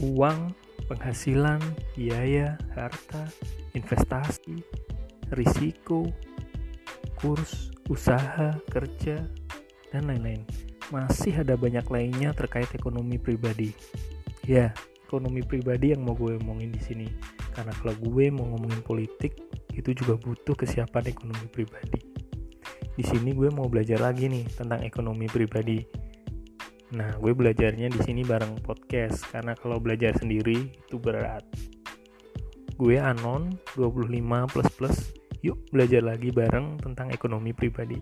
uang, penghasilan, biaya, harta, investasi, risiko, kurs, usaha, kerja, dan lain-lain. Masih ada banyak lainnya terkait ekonomi pribadi. Ya, ekonomi pribadi yang mau gue omongin di sini. Karena kalau gue mau ngomongin politik, itu juga butuh kesiapan ekonomi pribadi. Di sini gue mau belajar lagi nih tentang ekonomi pribadi Nah, gue belajarnya di sini bareng podcast karena kalau belajar sendiri itu berat. Gue Anon 25 plus plus. Yuk belajar lagi bareng tentang ekonomi pribadi.